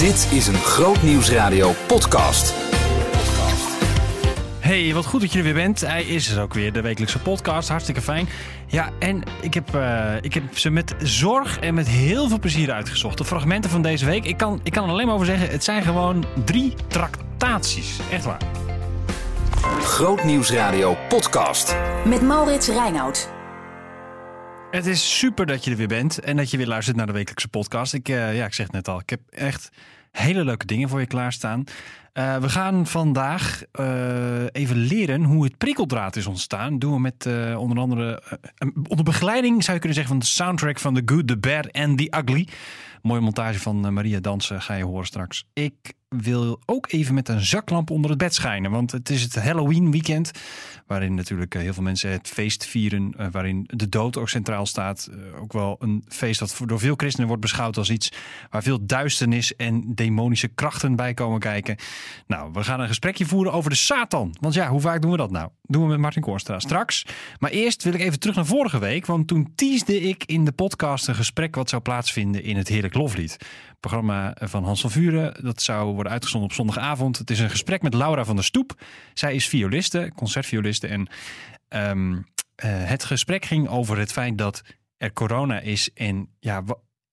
Dit is een Groot Nieuwsradio podcast. Hey, wat goed dat je er weer bent. Hij is er ook weer, de wekelijkse podcast. Hartstikke fijn. Ja, en ik heb, eh, ik heb ze met zorg en met heel veel plezier uitgezocht. De fragmenten van deze week. Ik kan, ik kan er alleen maar over zeggen, het zijn gewoon drie tractaties. Echt waar. Groot Nieuwsradio podcast. Met Maurits Reinoud. Het is super dat je er weer bent en dat je weer luistert naar de wekelijkse podcast. Ik, eh, ja, ik zeg het net al, ik heb echt hele leuke dingen voor je klaarstaan. Uh, we gaan vandaag uh, even leren hoe het prikkeldraad is ontstaan. Doen we met onder andere onder begeleiding zou je kunnen zeggen van de soundtrack van The Good, The Bad and The Ugly. Mooie montage van Maria Dansen ga je horen straks. Ik wil ook even met een zaklamp onder het bed schijnen. Want het is het Halloween weekend. Waarin natuurlijk heel veel mensen het feest vieren. waarin de dood ook centraal staat. ook wel een feest dat door veel christenen wordt beschouwd als iets waar veel duisternis en demonische krachten bij komen kijken. Nou, we gaan een gesprekje voeren over de Satan. Want ja, hoe vaak doen we dat nou? Doen we met Martin Koorstra straks. Maar eerst wil ik even terug naar vorige week. Want toen teasde ik in de podcast een gesprek wat zou plaatsvinden in het Heerlijk Loflied. Programma van Hans van Vuren. Dat zou worden uitgezonden op zondagavond. Het is een gesprek met Laura van der Stoep. Zij is violiste, concertvioliste. En um, uh, het gesprek ging over het feit dat er corona is. En ja,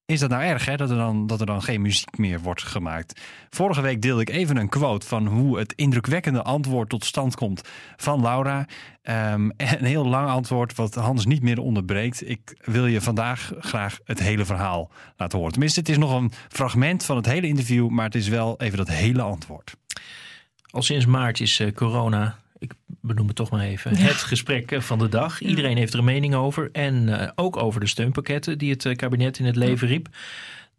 is dat nou erg, hè? Dat, er dan, dat er dan geen muziek meer wordt gemaakt? Vorige week deelde ik even een quote van hoe het indrukwekkende antwoord tot stand komt van Laura. Um, een heel lang antwoord wat Hans niet meer onderbreekt. Ik wil je vandaag graag het hele verhaal laten horen. Tenminste, het is nog een fragment van het hele interview, maar het is wel even dat hele antwoord. Al sinds maart is uh, corona ik benoem het toch maar even, het gesprek eh, van de dag. Iedereen heeft er een mening over. En uh, ook over de steunpakketten die het uh, kabinet in het leven riep.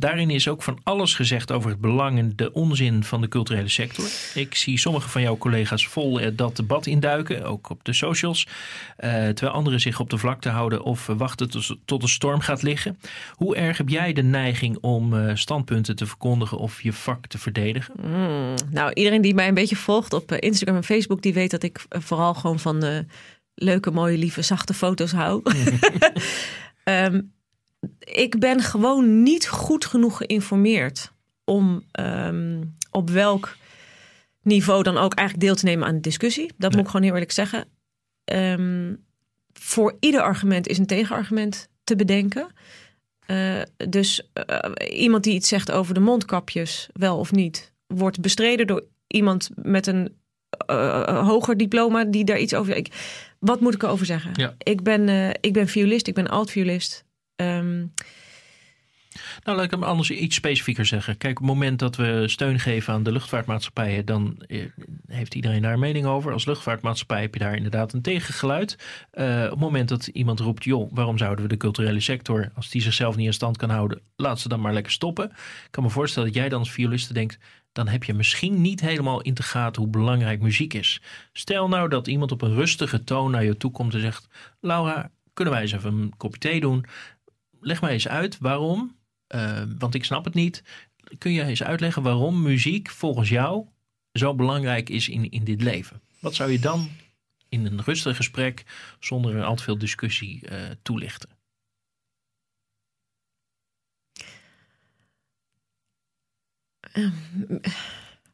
Daarin is ook van alles gezegd over het belang en de onzin van de culturele sector. Ik zie sommige van jouw collega's vol dat debat induiken, ook op de socials. Uh, terwijl anderen zich op de vlakte houden of wachten tot, tot de storm gaat liggen. Hoe erg heb jij de neiging om uh, standpunten te verkondigen of je vak te verdedigen? Mm, nou, iedereen die mij een beetje volgt op eh, Instagram en Facebook, die weet dat ik vooral gewoon van de leuke, mooie, lieve, zachte foto's hou. um, ik ben gewoon niet goed genoeg geïnformeerd om um, op welk niveau dan ook eigenlijk deel te nemen aan de discussie. Dat nee. moet ik gewoon heel eerlijk zeggen. Um, voor ieder argument is een tegenargument te bedenken. Uh, dus uh, iemand die iets zegt over de mondkapjes, wel of niet, wordt bestreden door iemand met een uh, hoger diploma die daar iets over. Ik, wat moet ik erover zeggen? Ja. Ik, ben, ik ben violist, ik ben alt-violist. Um... Nou, laat ik hem anders iets specifieker zeggen. Kijk, op het moment dat we steun geven aan de luchtvaartmaatschappijen, dan heeft iedereen daar een mening over. Als luchtvaartmaatschappij heb je daar inderdaad een tegengeluid. Uh, op het moment dat iemand roept, joh, waarom zouden we de culturele sector, als die zichzelf niet in stand kan houden, laat ze dan maar lekker stoppen. Ik kan me voorstellen dat jij dan als violiste denkt, dan heb je misschien niet helemaal in te gaten hoe belangrijk muziek is. Stel nou dat iemand op een rustige toon naar je toe komt en zegt, Laura, kunnen wij eens even een kopje thee doen? Leg mij eens uit waarom, uh, want ik snap het niet. Kun je eens uitleggen waarom muziek volgens jou zo belangrijk is in, in dit leven? Wat zou je dan in een rustig gesprek, zonder al te veel discussie, uh, toelichten? Um,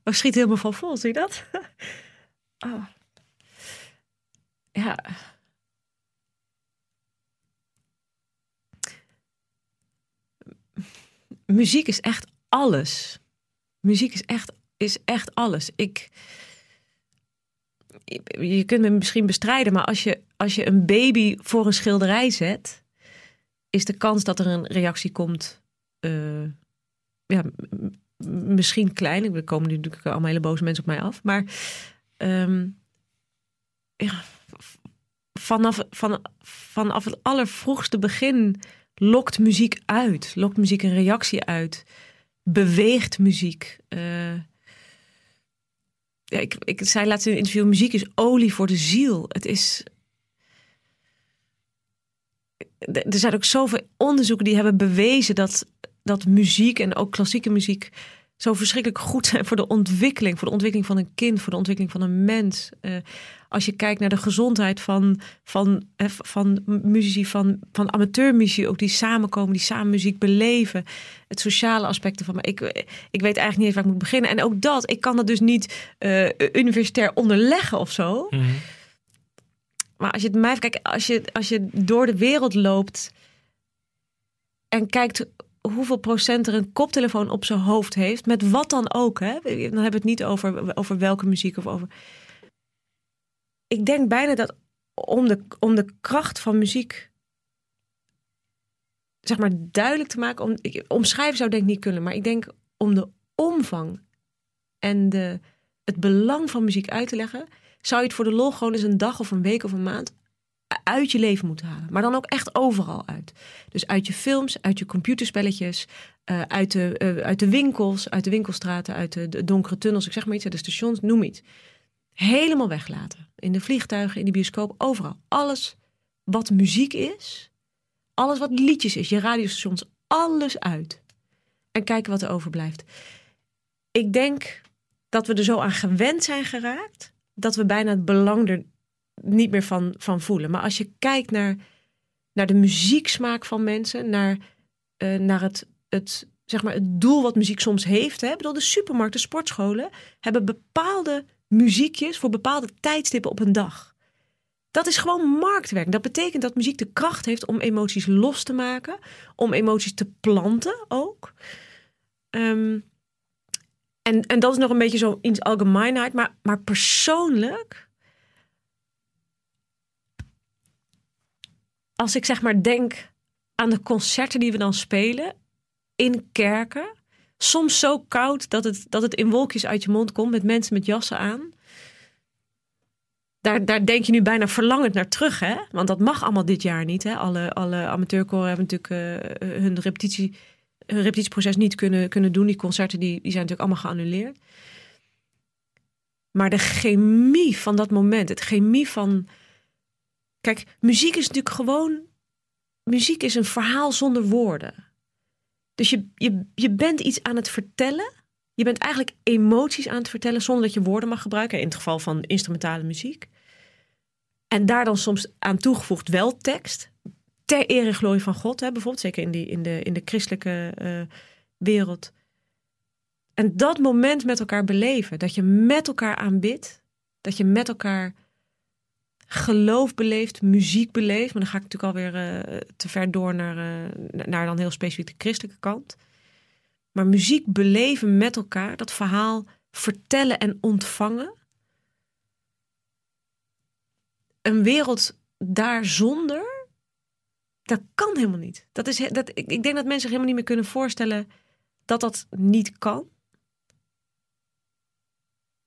we schiet helemaal van vol, zie je dat? oh. Ja. Muziek is echt alles. Muziek is echt, is echt alles. Ik, je kunt me misschien bestrijden, maar als je, als je een baby voor een schilderij zet, is de kans dat er een reactie komt, uh, ja, misschien klein. Er komen nu natuurlijk allemaal hele boze mensen op mij af, maar um, ja, vanaf, van, vanaf het allervroegste begin lokt muziek uit, lokt muziek een reactie uit, beweegt muziek. Uh, ja, ik, ik zei laatst in een interview: muziek is olie voor de ziel. Het is. Er zijn ook zoveel onderzoeken die hebben bewezen dat, dat muziek en ook klassieke muziek zo verschrikkelijk goed zijn voor de ontwikkeling, voor de ontwikkeling van een kind, voor de ontwikkeling van een mens. Uh, Als je kijkt naar de gezondheid van, van, eh, van muzici, van, van amateurmuziek, ook die samenkomen, die samen muziek beleven. Het sociale aspecten van. Maar ik, ik weet eigenlijk niet eens waar ik moet beginnen. En ook dat, ik kan dat dus niet uh, universitair onderleggen of zo. Mhm. Maar als je het mij kijk, als je, als je door de wereld loopt en kijkt hoeveel procent er een koptelefoon op zijn hoofd heeft, met wat dan ook. Hè? Dan hebben we het niet over, over welke muziek of over. Ik denk bijna dat om de, om de kracht van muziek zeg maar duidelijk te maken, om, ik, omschrijven zou denk ik niet kunnen, maar ik denk om de omvang en de, het belang van muziek uit te leggen, zou je het voor de lol gewoon eens een dag of een week of een maand uit je leven moeten halen. Maar dan ook echt overal uit. Dus uit je films, uit je computerspelletjes, uh, uit, de, uh, uit de winkels, uit de winkelstraten, uit de, de, donkere tunnels, ik zeg maar iets, de stations, noem iets. Helemaal weglaten. In de vliegtuigen, in de bioscoop, overal. Alles wat muziek is, alles wat liedjes is, je radiostations, alles uit. En kijken wat er overblijft. Ik denk dat we er zo aan gewend zijn geraakt, dat we bijna het belang er niet meer van, van voelen. Maar als je kijkt naar, naar de muzieksmaak van mensen, naar, uh, naar het, het, zeg maar het doel wat muziek soms heeft. Hè? Ik bedoel, de supermarkten, sportscholen hebben bepaalde muziekjes voor bepaalde tijdstippen op een dag. Dat is gewoon marktwerk. Dat betekent dat muziek de kracht heeft om emoties los te maken, om emoties te planten ook. Um, en, en dat is nog een beetje zo in algemeenheid, maar, maar persoonlijk als ik zeg maar denk aan de concerten die we dan spelen in kerken. Soms zo koud dat het, dat het in wolkjes uit je mond komt met mensen met jassen aan. Daar, daar denk je nu bijna verlangend naar terug, hè? Want dat mag allemaal dit jaar niet. Hè? Alle, alle amateurkoren hebben natuurlijk uh, hun, repetitie, hun repetitieproces niet kunnen, kunnen doen. Die concerten die, die zijn natuurlijk allemaal geannuleerd. Maar de chemie van dat moment, het chemie van Kijk, muziek is natuurlijk gewoon. Muziek is een verhaal zonder woorden. Dus je, je, je bent iets aan het vertellen. Je bent eigenlijk emoties aan het vertellen zonder dat je woorden mag gebruiken. In het geval van instrumentale muziek. En daar dan soms aan toegevoegd wel tekst. Ter ere en glorie van God. Hè, bijvoorbeeld zeker in, die, in, de, in de christelijke uh, wereld. En dat moment met elkaar beleven. Dat je met elkaar aanbidt. Dat je met elkaar geloof beleeft, muziek beleeft. Maar dan ga ik natuurlijk alweer uh, te ver door naar, uh, naar dan heel specifiek de christelijke kant. Maar muziek beleven met elkaar, dat verhaal vertellen en ontvangen. Een wereld daar zonder, dat kan helemaal niet. Dat is, dat, ik, ik denk dat mensen zich helemaal niet meer kunnen voorstellen dat dat niet kan.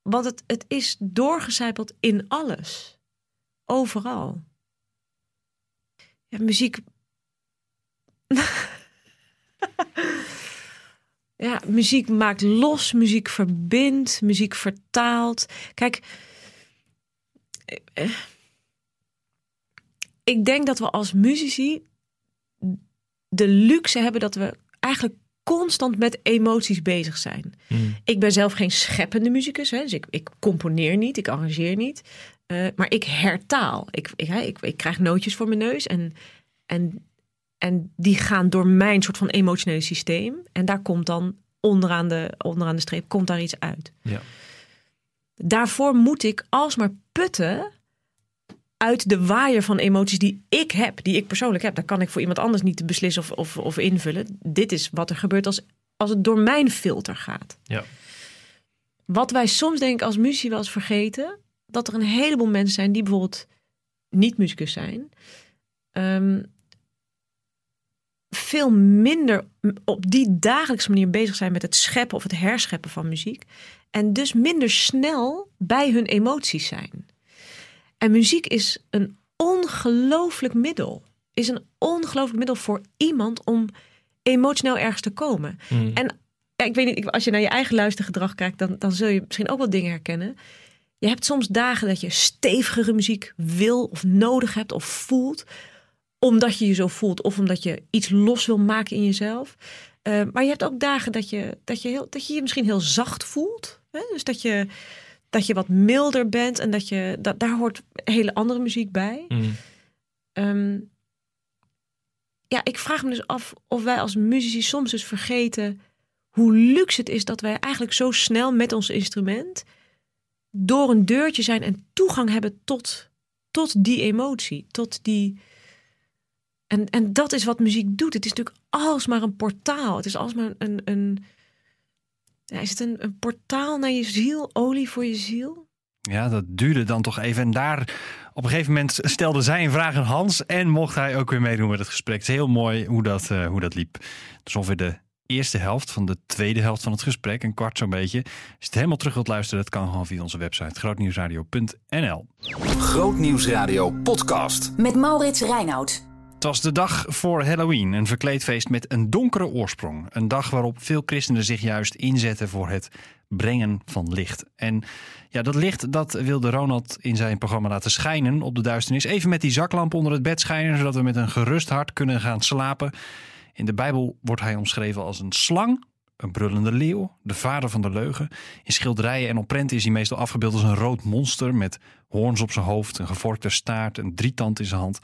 Want het, het is doorgecijpeld in alles overal. Ja, muziek. ja, muziek maakt los, muziek verbindt, muziek vertaalt. Kijk, eh, ik denk dat we als muzici de luxe hebben dat we eigenlijk constant met emoties bezig zijn. Hmm. Ik ben zelf geen scheppende muzikus, hè, dus ik, ik componeer niet, ik arrangeer niet. Uh, maar ik hertaal. Ik, ik, ik, ik, krijg nootjes voor mijn neus en, en, en die gaan door mijn soort van emotionele systeem. En daar komt dan onderaan de, onderaan de streep komt daar iets uit. Ja. Daarvoor moet ik alsmaar putten uit de waaier van emoties die ik heb, die ik persoonlijk heb. Daar kan ik voor iemand anders niet beslissen of, of, of invullen. Dit is wat er gebeurt als, als het door mijn filter gaat. Ja. Wat wij soms denk ik als muziek wel eens vergeten, dat er een heleboel mensen zijn die bijvoorbeeld niet muzikus zijn. Um, veel minder op die dagelijkse manier bezig zijn met het scheppen of het herscheppen van muziek. En dus minder snel bij hun emoties zijn. En muziek is een ongelooflijk middel. Is een ongelooflijk middel voor iemand om emotioneel ergens te komen. Mm. En ja, ik weet niet, als je naar je eigen luistergedrag kijkt, dan, dan zul je misschien ook wel dingen herkennen. Je hebt soms dagen dat je stevigere muziek wil of nodig hebt of voelt. Omdat je je zo voelt of omdat je iets los wil maken in jezelf. Uh, maar je hebt ook dagen dat je, dat je, heel, dat je je misschien heel zacht voelt. Hè? Dus dat je, dat je wat milder bent en dat je dat, daar hoort hele andere muziek bij. Mm. Ehm, ja, ik vraag me dus af of wij als muzici soms dus vergeten hoe luxe het is dat wij eigenlijk zo snel met ons instrument door een deurtje zijn en toegang hebben tot, tot die emotie, tot die. En, en dat is wat muziek doet. Het is natuurlijk alsmaar een portaal. Het is alsmaar een. een ja, is het een, een portaal naar je ziel, olie voor je ziel? Ja, dat duurde dan toch even. En daar op een gegeven moment stelde zij een vraag aan Hans. En mocht hij ook weer meedoen met het gesprek. Het is heel mooi hoe dat, eh, hoe dat liep. Het is ongeveer de eerste helft van de tweede helft van het gesprek. Een kwart zo'n beetje. Als je het helemaal terug wilt luisteren, dat kan gewoon via onze website grootnieuwsradio.nl. Grootnieuwsradio podcast. Met Maurits Reinoud. Het was de dag voor Halloween, een verkleedfeest met een donkere oorsprong. Een dag waarop veel christenen zich juist inzetten voor het brengen van licht. En ja, dat licht dat wilde Ronald in zijn programma laten schijnen op de duisternis. Even met die zaklamp onder het bed schijnen, zodat we met een gerust hart kunnen gaan slapen. In de Bijbel wordt hij omschreven als een slang, een brullende leeuw, de vader van de leugen. In schilderijen en op prenten is hij meestal afgebeeld als een rood monster met hoorns op zijn hoofd, een gevorkte staart, een drietand in zijn hand.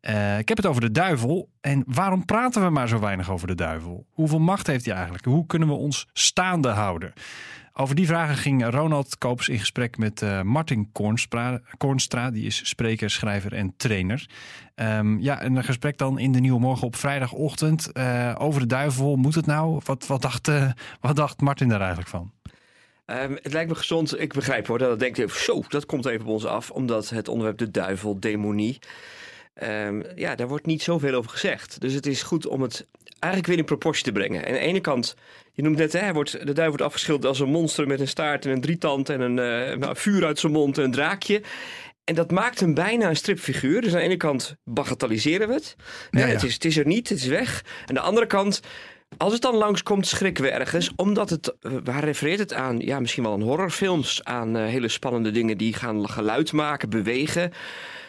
Uh, ik heb het over de duivel. En waarom praten we maar zo weinig over de duivel? Hoeveel macht heeft hij eigenlijk? Hoe kunnen we ons staande houden? Over die vragen ging Ronald Koops in gesprek met uh, Martin Kornstra, Kornstra. Die is spreker, schrijver en trainer. Um, ja, en een gesprek dan in de Nieuwe Morgen op vrijdagochtend. Uh, over de duivel, moet het nou? Wat, wat, dacht, wat dacht Martin daar eigenlijk van? Um, het lijkt me gezond, ik begrijp hoor, dat denkt even, zo, dat komt even op ons af. Omdat het onderwerp de duivel, demonie... Um, ja, daar wordt niet zoveel over gezegd. Dus het is goed om het eigenlijk weer in proportie te brengen. En aan de ene kant, je noemt net, hè, wordt, de duivel wordt afgeschilderd als een monster met een staart en een drietand en een uh, vuur uit zijn mond en een draakje. En dat maakt hem bijna een stripfiguur. Dus aan de ene kant bagatelliseren we het. Ja, ja. Het, is, het is er niet, het is weg. Aan de andere kant, als het dan langskomt, schrikken we ergens. Omdat het, waar refereert het aan? Ja, misschien wel aan horrorfilms. Aan uh, hele spannende dingen die gaan geluid maken, bewegen.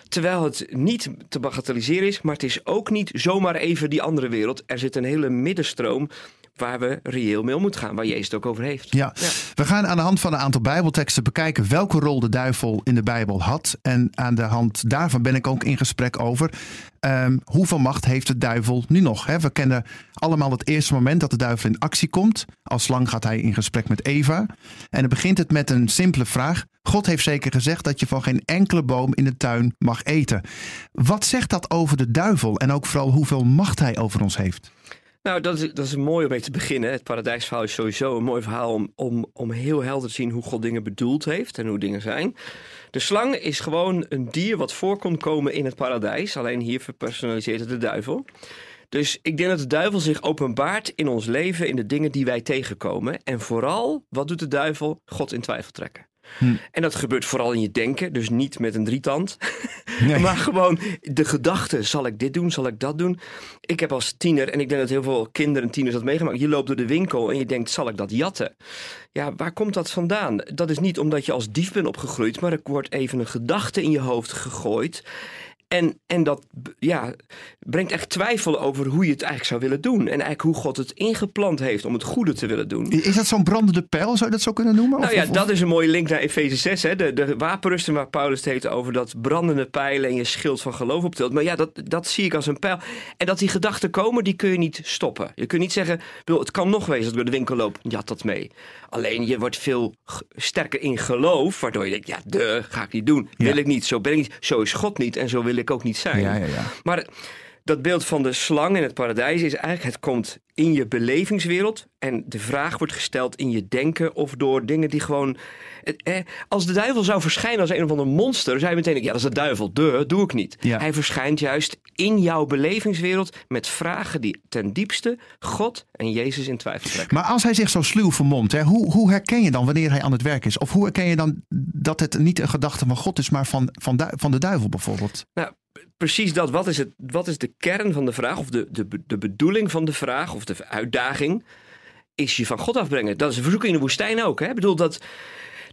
Terwijl het niet te bagatelliseren is, maar het is ook niet zomaar even die andere wereld. Er zit een hele middenstroom waar we reëel mee om moeten gaan, waar Jezus het ook over heeft. Ja. ja. we gaan aan de hand van een aantal Bijbelteksten bekijken welke rol de duivel in de Bijbel had. En aan de hand daarvan ben ik ook in gesprek over um, hoeveel macht heeft de duivel nu nog. Hè? We kennen allemaal het eerste moment dat de duivel in actie komt. Als slang gaat hij in gesprek met Eva. En dan begint het met een simpele vraag. God heeft zeker gezegd dat je van geen enkele boom in de tuin mag eten. Wat zegt dat over de duivel en ook vooral hoeveel macht hij over ons heeft? Nou, dat is, dat is mooi om mee te beginnen. Het paradijsverhaal is sowieso een mooi verhaal om, om, om heel helder te zien hoe God dingen bedoeld heeft en hoe dingen zijn. De slang is gewoon een dier wat voorkomt komen in het paradijs. Alleen hier verpersonaliseert het de duivel. Dus ik denk dat de duivel zich openbaart in ons leven, in de dingen die wij tegenkomen. En vooral, wat doet de duivel? God in twijfel trekken. Hm. En dat gebeurt vooral in je denken, dus niet met een drietand. Nee. maar gewoon de gedachte, zal ik dit doen, zal ik dat doen? Ik heb als tiener, en ik denk dat heel veel kinderen en tieners dat meegemaakt, je loopt door de winkel en je denkt, zal ik dat jatten? Ja, waar komt dat vandaan? Dat is niet omdat je als dief bent opgegroeid, maar er wordt even een gedachte in je hoofd gegooid. En, en dat ja, brengt echt twijfel over hoe je het eigenlijk zou willen doen. En eigenlijk hoe God het ingeplant heeft om het goede te willen doen. Is dat zo'n brandende pijl, zou je dat zo kunnen noemen? Nou ja, dat is een mooie link naar Efeze 6. Hè? De, de wapenrusten waar Paulus het heeft over dat brandende pijlen en je schild van geloof optilt. Maar ja, dat, dat zie ik als een pijl. En dat die gedachten komen, die kun je niet stoppen. Je kunt niet zeggen, het kan nog wezen dat ik door de winkel loop, ja dat mee. Alleen je wordt veel sterker in geloof, waardoor je denkt, ja, de ga ik niet doen. Wil ik niet, zo ben ik niet. Zo is God niet en zo wil ik ook niet zijn. Ja, ja, ja. Maar dat beeld van de slang in het paradijs is eigenlijk, het komt in je belevingswereld en de vraag wordt gesteld in je denken of door dingen die gewoon... Eh, als de duivel zou verschijnen als een of ander monster, zou je meteen denken, ja dat is de duivel, de, doe ik niet. Ja. Hij verschijnt juist in jouw belevingswereld met vragen die ten diepste God en Jezus in twijfel trekken. Maar als hij zich zo sluw vermomt, hè, hoe, hoe herken je dan wanneer hij aan het werk is? Of hoe herken je dan dat het niet een gedachte van God is, maar van, van, van de duivel bijvoorbeeld? Nou, precies dat. Wat is, het, wat is de kern van de vraag, of de, de, de bedoeling van de vraag, of de uitdaging? Is je van God afbrengen. Dat is een verzoek in de woestijn ook. Hè? Ik bedoel dat,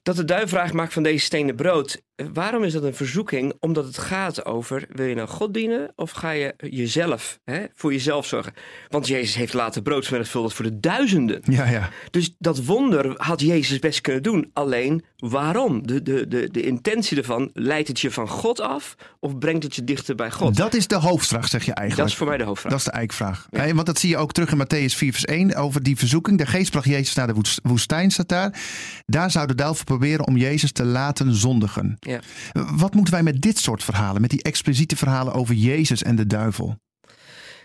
dat de duivel vraagt: maak van deze stenen brood. Waarom is dat een verzoeking? Omdat het gaat over, wil je nou God dienen of ga je jezelf, hè, voor jezelf zorgen? Want Jezus heeft later broodsmenigvuldigd voor de duizenden. Ja, ja. Dus dat wonder had Jezus best kunnen doen. Alleen, waarom? De, de, de, de intentie ervan, leidt het je van God af of brengt het je dichter bij God? Dat is de hoofdvraag, zeg je Dat eigenlijk. is voor mij de hoofdvraag. Dat is de eikvraag. Hè, want dat zie je ook terug in Matthäus 4 vers 1 over die verzoeking. De geest bracht Jezus naar de woest- woestijn, staat daar. Daar zou de duivel proberen om Jezus te laten zondigen. Ja. Wat moeten wij met dit soort verhalen, met die expliciete verhalen over Jezus en de duivel?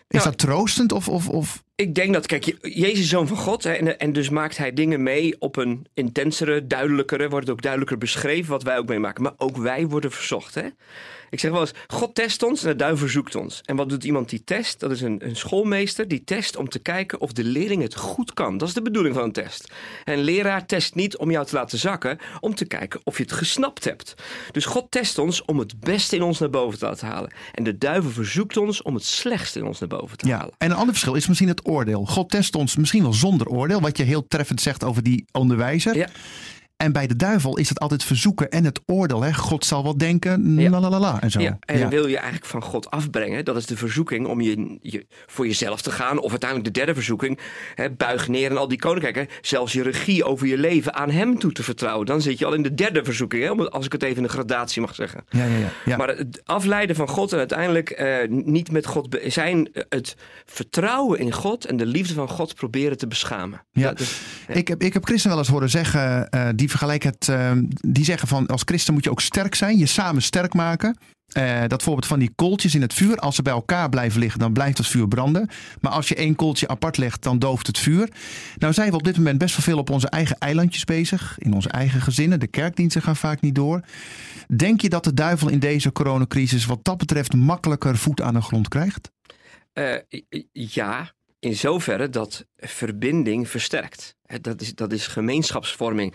Is Nou, dat troostend of, of, of Ik denk dat, kijk, Je- Jezus is zoon van God. Hè, en, en dus maakt hij dingen mee op een intensere, duidelijkere, wordt het ook duidelijker beschreven wat wij ook meemaken. Maar ook wij worden verzocht. Hè? Ik zeg wel eens, God test ons en de duivel zoekt ons. En wat doet iemand die test? Dat is een, een schoolmeester die test om te kijken of de leerling het goed kan. Dat is de bedoeling van een test. En een leraar test niet om jou te laten zakken, om te kijken of je het gesnapt hebt. Dus God test ons om het beste in ons naar boven te laten halen. En de duivel verzoekt ons om het slechtste in ons naar boven te Ja, halen. en een ander verschil is misschien het oordeel. God test ons misschien wel zonder oordeel, wat je heel treffend zegt over die onderwijzer. Ja. En bij de duivel is het altijd verzoeken en het oordeel. Hè? God zal wel denken, Ja. la la la la en zo. Ja, en Ja. wil je eigenlijk van God afbrengen. Dat is de verzoeking om je, je, voor jezelf te gaan. Of uiteindelijk de derde verzoeking. Hè, buig neer en al die koninkrijken. Zelfs je regie over je leven aan hem toe te vertrouwen. Dan zit je al in de derde verzoeking. Hè, als ik het even in een gradatie mag zeggen. Ja, ja, ja. ja. Maar het afleiden van God en uiteindelijk eh, niet met God zijn. eh, Het vertrouwen in God en de liefde van God proberen te beschamen. Ja. Dat is- ja. Ik, heb, ik heb christen wel eens horen zeggen, eh, die vergelijken het, eh, die zeggen van als christen moet je ook sterk zijn, je samen sterk maken. Eh, dat voorbeeld van die kooltjes in het vuur, als ze bij elkaar blijven liggen, dan blijft het vuur branden. Maar als je één kooltje apart legt, dan dooft het vuur. Nou zijn we op dit moment best wel veel op onze eigen eilandjes bezig, in onze eigen gezinnen. De kerkdiensten gaan vaak niet door. Denk je dat de duivel in deze coronacrisis wat dat betreft makkelijker voet aan de grond krijgt? Eh, ja, in zoverre dat verbinding versterkt. Dat is, dat is gemeenschapsvorming.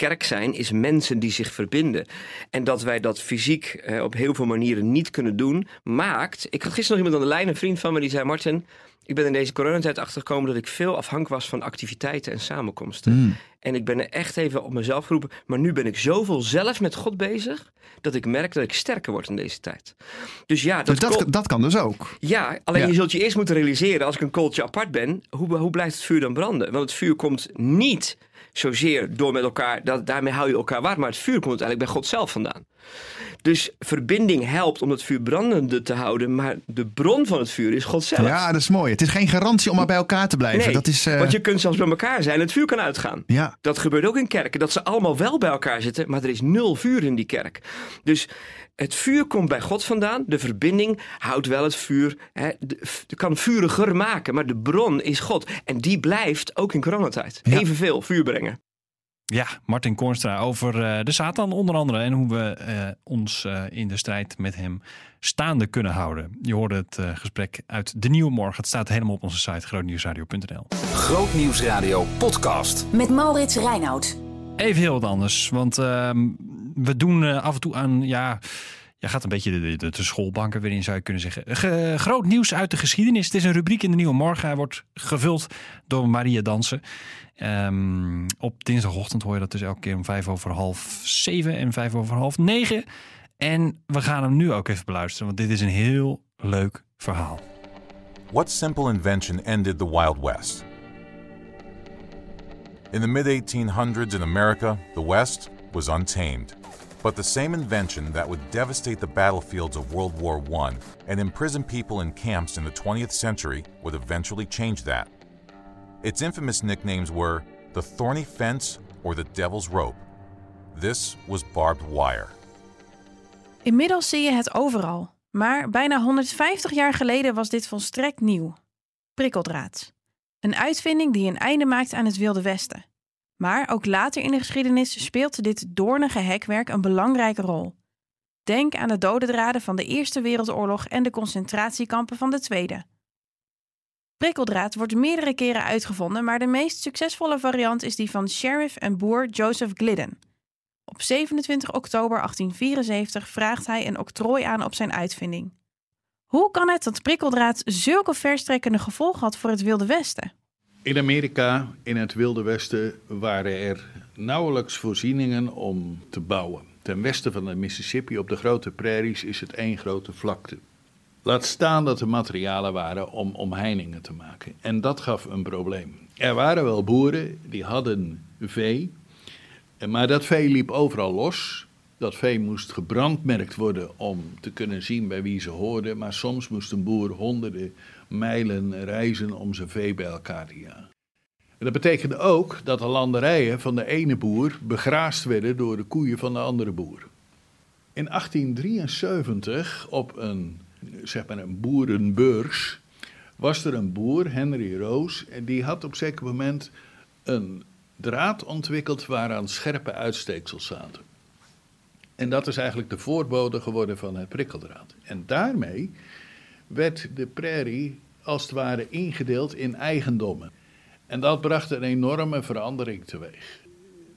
Kerk zijn is mensen die zich verbinden. En dat wij dat fysiek eh, op heel veel manieren niet kunnen doen, maakt. Ik had gisteren nog iemand aan de lijn, een vriend van me, die zei: Martin. Ik ben in deze coronatijd achtergekomen dat ik veel afhankelijk was van activiteiten en samenkomsten. Hmm. En ik ben er echt even op mezelf geroepen. Maar nu ben ik zoveel zelf met God bezig. dat ik merk dat ik sterker word in deze tijd. Dus ja, dat, Dus dat, dat kan dus ook. ja, alleen Ja. je zult je eerst moeten realiseren, als ik een kooltje apart ben, hoe, hoe blijft het vuur dan branden? Want het vuur komt niet zozeer door met elkaar, dat, daarmee hou je elkaar warm, maar het vuur komt uiteindelijk bij God zelf vandaan. Dus verbinding helpt om het vuur brandende te houden, maar de bron van het vuur is God zelf. Ja, dat is mooi. Het is geen garantie om maar bij elkaar te blijven. nee, dat is, eh, want je kunt zelfs bij elkaar zijn en het vuur kan uitgaan. Ja, Dat gebeurt ook in kerken, dat ze allemaal wel bij elkaar zitten, maar er is nul vuur in die kerk. Dus het vuur komt bij God vandaan, de verbinding houdt wel het vuur, hè, kan vuriger maken, maar de bron is God. En die blijft ook in coronatijd Ja. evenveel vuur brengen. Ja, Martin Kornstra over eh, de Satan onder andere. En hoe we eh, ons eh, in de strijd met hem staande kunnen houden. Je hoorde het eh, gesprek uit De Nieuwe Morgen. Het staat helemaal op onze site grootnieuwsradio.nl. Grootnieuwsradio podcast. Met Maurits Reinoud. Even heel wat anders. Want ehm, we doen eh, af en toe aan... Ja, je gaat een beetje de, de, de schoolbanken weer in, zou je kunnen zeggen. Ge- groot nieuws uit de geschiedenis. Het is een rubriek in de Nieuwe Morgen. Hij wordt gevuld door Maria Dansen. Ehm, op dinsdagochtend hoor je dat dus elke keer om vijf over half zeven en vijf over half negen. En we gaan hem nu ook even beluisteren, want dit is een heel leuk verhaal. What simple invention ended the Wild West? In the mid 1800s in America, the West was untamed. But the same invention that would devastate the battlefields of World War I and imprison people in camps in the 20th century would eventually change that. Its infamous nicknames were the Thorny Fence or the Devil's Rope. This was barbed wire. Inmiddels zie je het overal. Maar bijna 150 jaar geleden was dit volstrekt nieuw. Prikkeldraad. Een uitvinding die een einde maakt aan het Wilde Westen. Maar ook later in de geschiedenis speelt dit doornige hekwerk een belangrijke rol. Denk aan de dode draden van de Eerste Wereldoorlog en de concentratiekampen van de Tweede. Prikkeldraad wordt meerdere keren uitgevonden, maar de meest succesvolle variant is die van sheriff en boer Joseph Glidden. Op 27 oktober 1874 vraagt hij een octrooi aan op zijn uitvinding. Hoe kan het dat prikkeldraad zulke verstrekkende gevolgen had voor het Wilde Westen? In Amerika, in het Wilde Westen, waren er nauwelijks voorzieningen om te bouwen. ten westen van de Mississippi op de grote prairies is het één grote vlakte. Laat staan dat er materialen waren om omheiningen te maken. En dat gaf een probleem. Er waren wel boeren die hadden vee, maar dat vee liep overal los. Dat vee moest gebrandmerkt worden om te kunnen zien bij wie ze hoorden. Maar soms moest een boer honderden mijlen reizen om zijn vee bij elkaar te jagen. En dat betekende ook dat de landerijen van de ene boer begraasd werden door de koeien van de andere boer. In 1873, op een, zeg maar een boerenbeurs, was er een boer, Henry Roos, en die had op een zeker moment een draad ontwikkeld waaraan scherpe uitsteeksels zaten. En dat is eigenlijk de voorbode geworden van het prikkeldraad. En daarmee werd de prairie als het ware ingedeeld in eigendommen. En dat bracht een enorme verandering teweeg.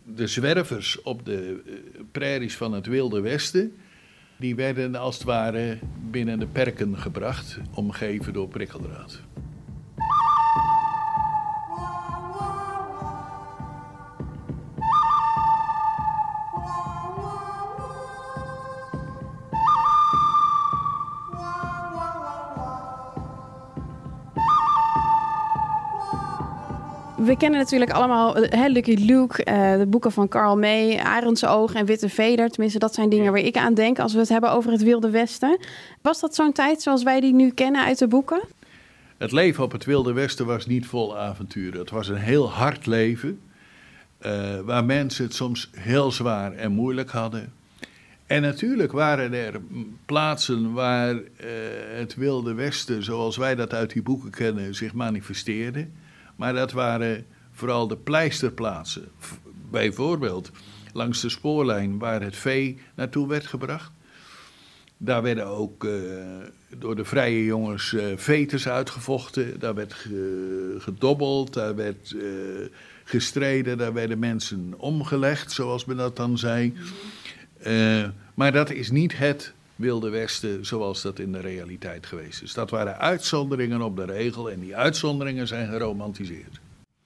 De zwervers op de eh, prairies van het Wilde Westen, die werden als het ware binnen de perken gebracht, omgeven door prikkeldraad. We kennen natuurlijk allemaal hè, Lucky Luke, uh, de boeken van Carl May, Arendsoog en Witte Veder. Tenminste, dat zijn dingen waar ik aan denk als we het hebben over het Wilde Westen. Was dat zo'n tijd zoals wij die nu kennen uit de boeken? Het leven op het Wilde Westen was niet vol avonturen. Het was een heel hard leven, uh, waar mensen het soms heel zwaar en moeilijk hadden. En natuurlijk waren er plaatsen waar uh, het Wilde Westen, zoals wij dat uit die boeken kennen, zich manifesteerde. Maar dat waren vooral de pleisterplaatsen. Bijvoorbeeld langs de spoorlijn waar het vee naartoe werd gebracht. Daar werden ook uh, door de vrije jongens uh, vetes uitgevochten. Daar werd ge, gedobbeld, daar werd uh, gestreden, daar werden mensen omgelegd, zoals men dat dan zei. maar dat is niet het Wilde Westen zoals dat in de realiteit geweest is. Dat waren uitzonderingen op de regel en die uitzonderingen zijn geromantiseerd.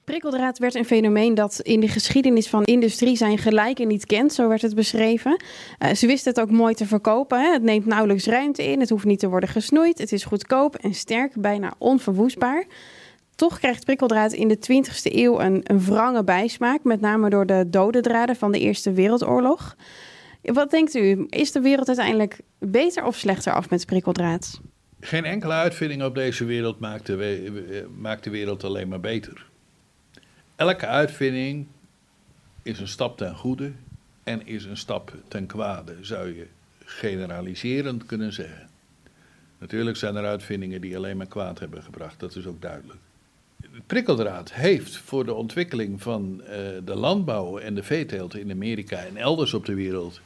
Prikkeldraad werd een fenomeen dat in de geschiedenis van industrie zijn gelijken niet kent, zo werd het beschreven. Uh, ze wisten het ook mooi te verkopen. Hè? Het neemt nauwelijks ruimte in, het hoeft niet te worden gesnoeid, het is goedkoop en sterk, bijna onverwoestbaar. Toch krijgt prikkeldraad in de 20e eeuw een, een wrange bijsmaak, met name door de dode draden van de Eerste Wereldoorlog. Wat denkt u? Is de wereld uiteindelijk beter of slechter af met prikkeldraad? Geen enkele uitvinding op deze wereld maakt de, maakt de wereld alleen maar beter. Elke uitvinding is een stap ten goede en is een stap ten kwade, zou je generaliserend kunnen zeggen. Natuurlijk zijn er uitvindingen die alleen maar kwaad hebben gebracht, dat is ook duidelijk. De prikkeldraad heeft voor de ontwikkeling van uh, de landbouw en de veeteelt in Amerika en elders op de wereld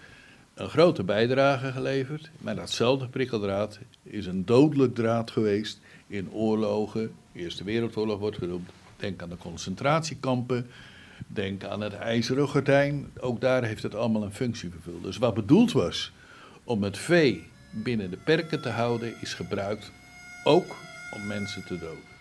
een grote bijdrage geleverd. Maar datzelfde prikkeldraad is een dodelijk draad geweest in oorlogen. De Eerste Wereldoorlog wordt genoemd. Denk aan de concentratiekampen. Denk aan het ijzeren gordijn. Ook daar heeft het allemaal een functie vervuld. Dus wat bedoeld was om het vee binnen de perken te houden, is gebruikt ook om mensen te doden.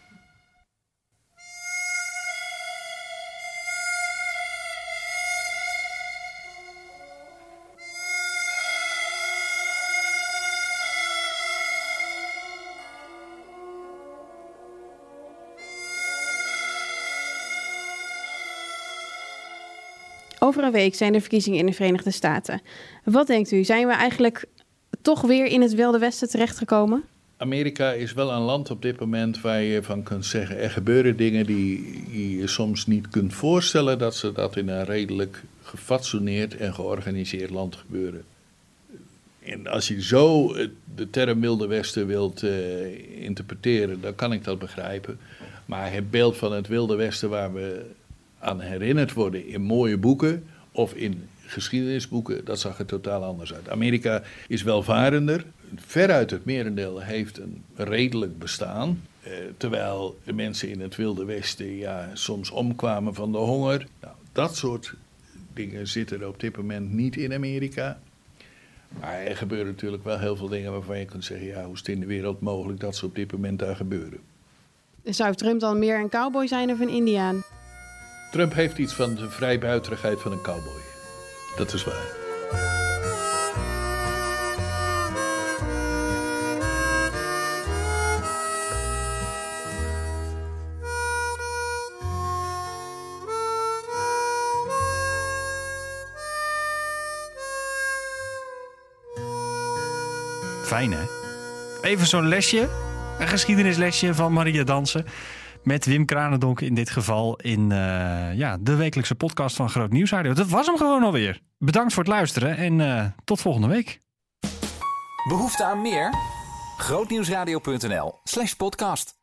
Een week zijn de verkiezingen in de Verenigde Staten. Wat denkt u? Zijn we eigenlijk toch weer in het Wilde Westen terechtgekomen? Amerika is wel een land op dit moment waar je van kunt zeggen: er gebeuren dingen die je soms niet kunt voorstellen dat ze dat in een redelijk gefatsoeneerd en georganiseerd land gebeuren. En als je zo de term Wilde Westen wilt uh, interpreteren, dan kan ik dat begrijpen. Maar het beeld van het Wilde Westen waar we aan herinnerd worden in mooie boeken of in geschiedenisboeken, dat zag er totaal anders uit. Amerika is welvarender, veruit het merendeel heeft een redelijk bestaan. Eh, terwijl de mensen in het Wilde Westen ja, soms omkwamen van de honger. Nou, dat soort dingen zitten er op dit moment niet in Amerika. Maar er gebeuren natuurlijk wel heel veel dingen waarvan je kunt zeggen: ja, hoe is het in de wereld mogelijk dat ze op dit moment daar gebeuren? Zou Trump dan meer een cowboy zijn of een Indiaan? Trump heeft iets van de vrijbuiterigheid van een cowboy. Dat is waar. Fijn hè? Even zo'n lesje, een geschiedenislesje van Maria Dansen. Met Wim Kranendonk in dit geval in eh, ja, de wekelijkse podcast van Groot Nieuws Radio. Dat was hem gewoon alweer. Bedankt voor het luisteren en eh, tot volgende week. Behoefte aan meer? Grootnieuwsradio.nl slash podcast.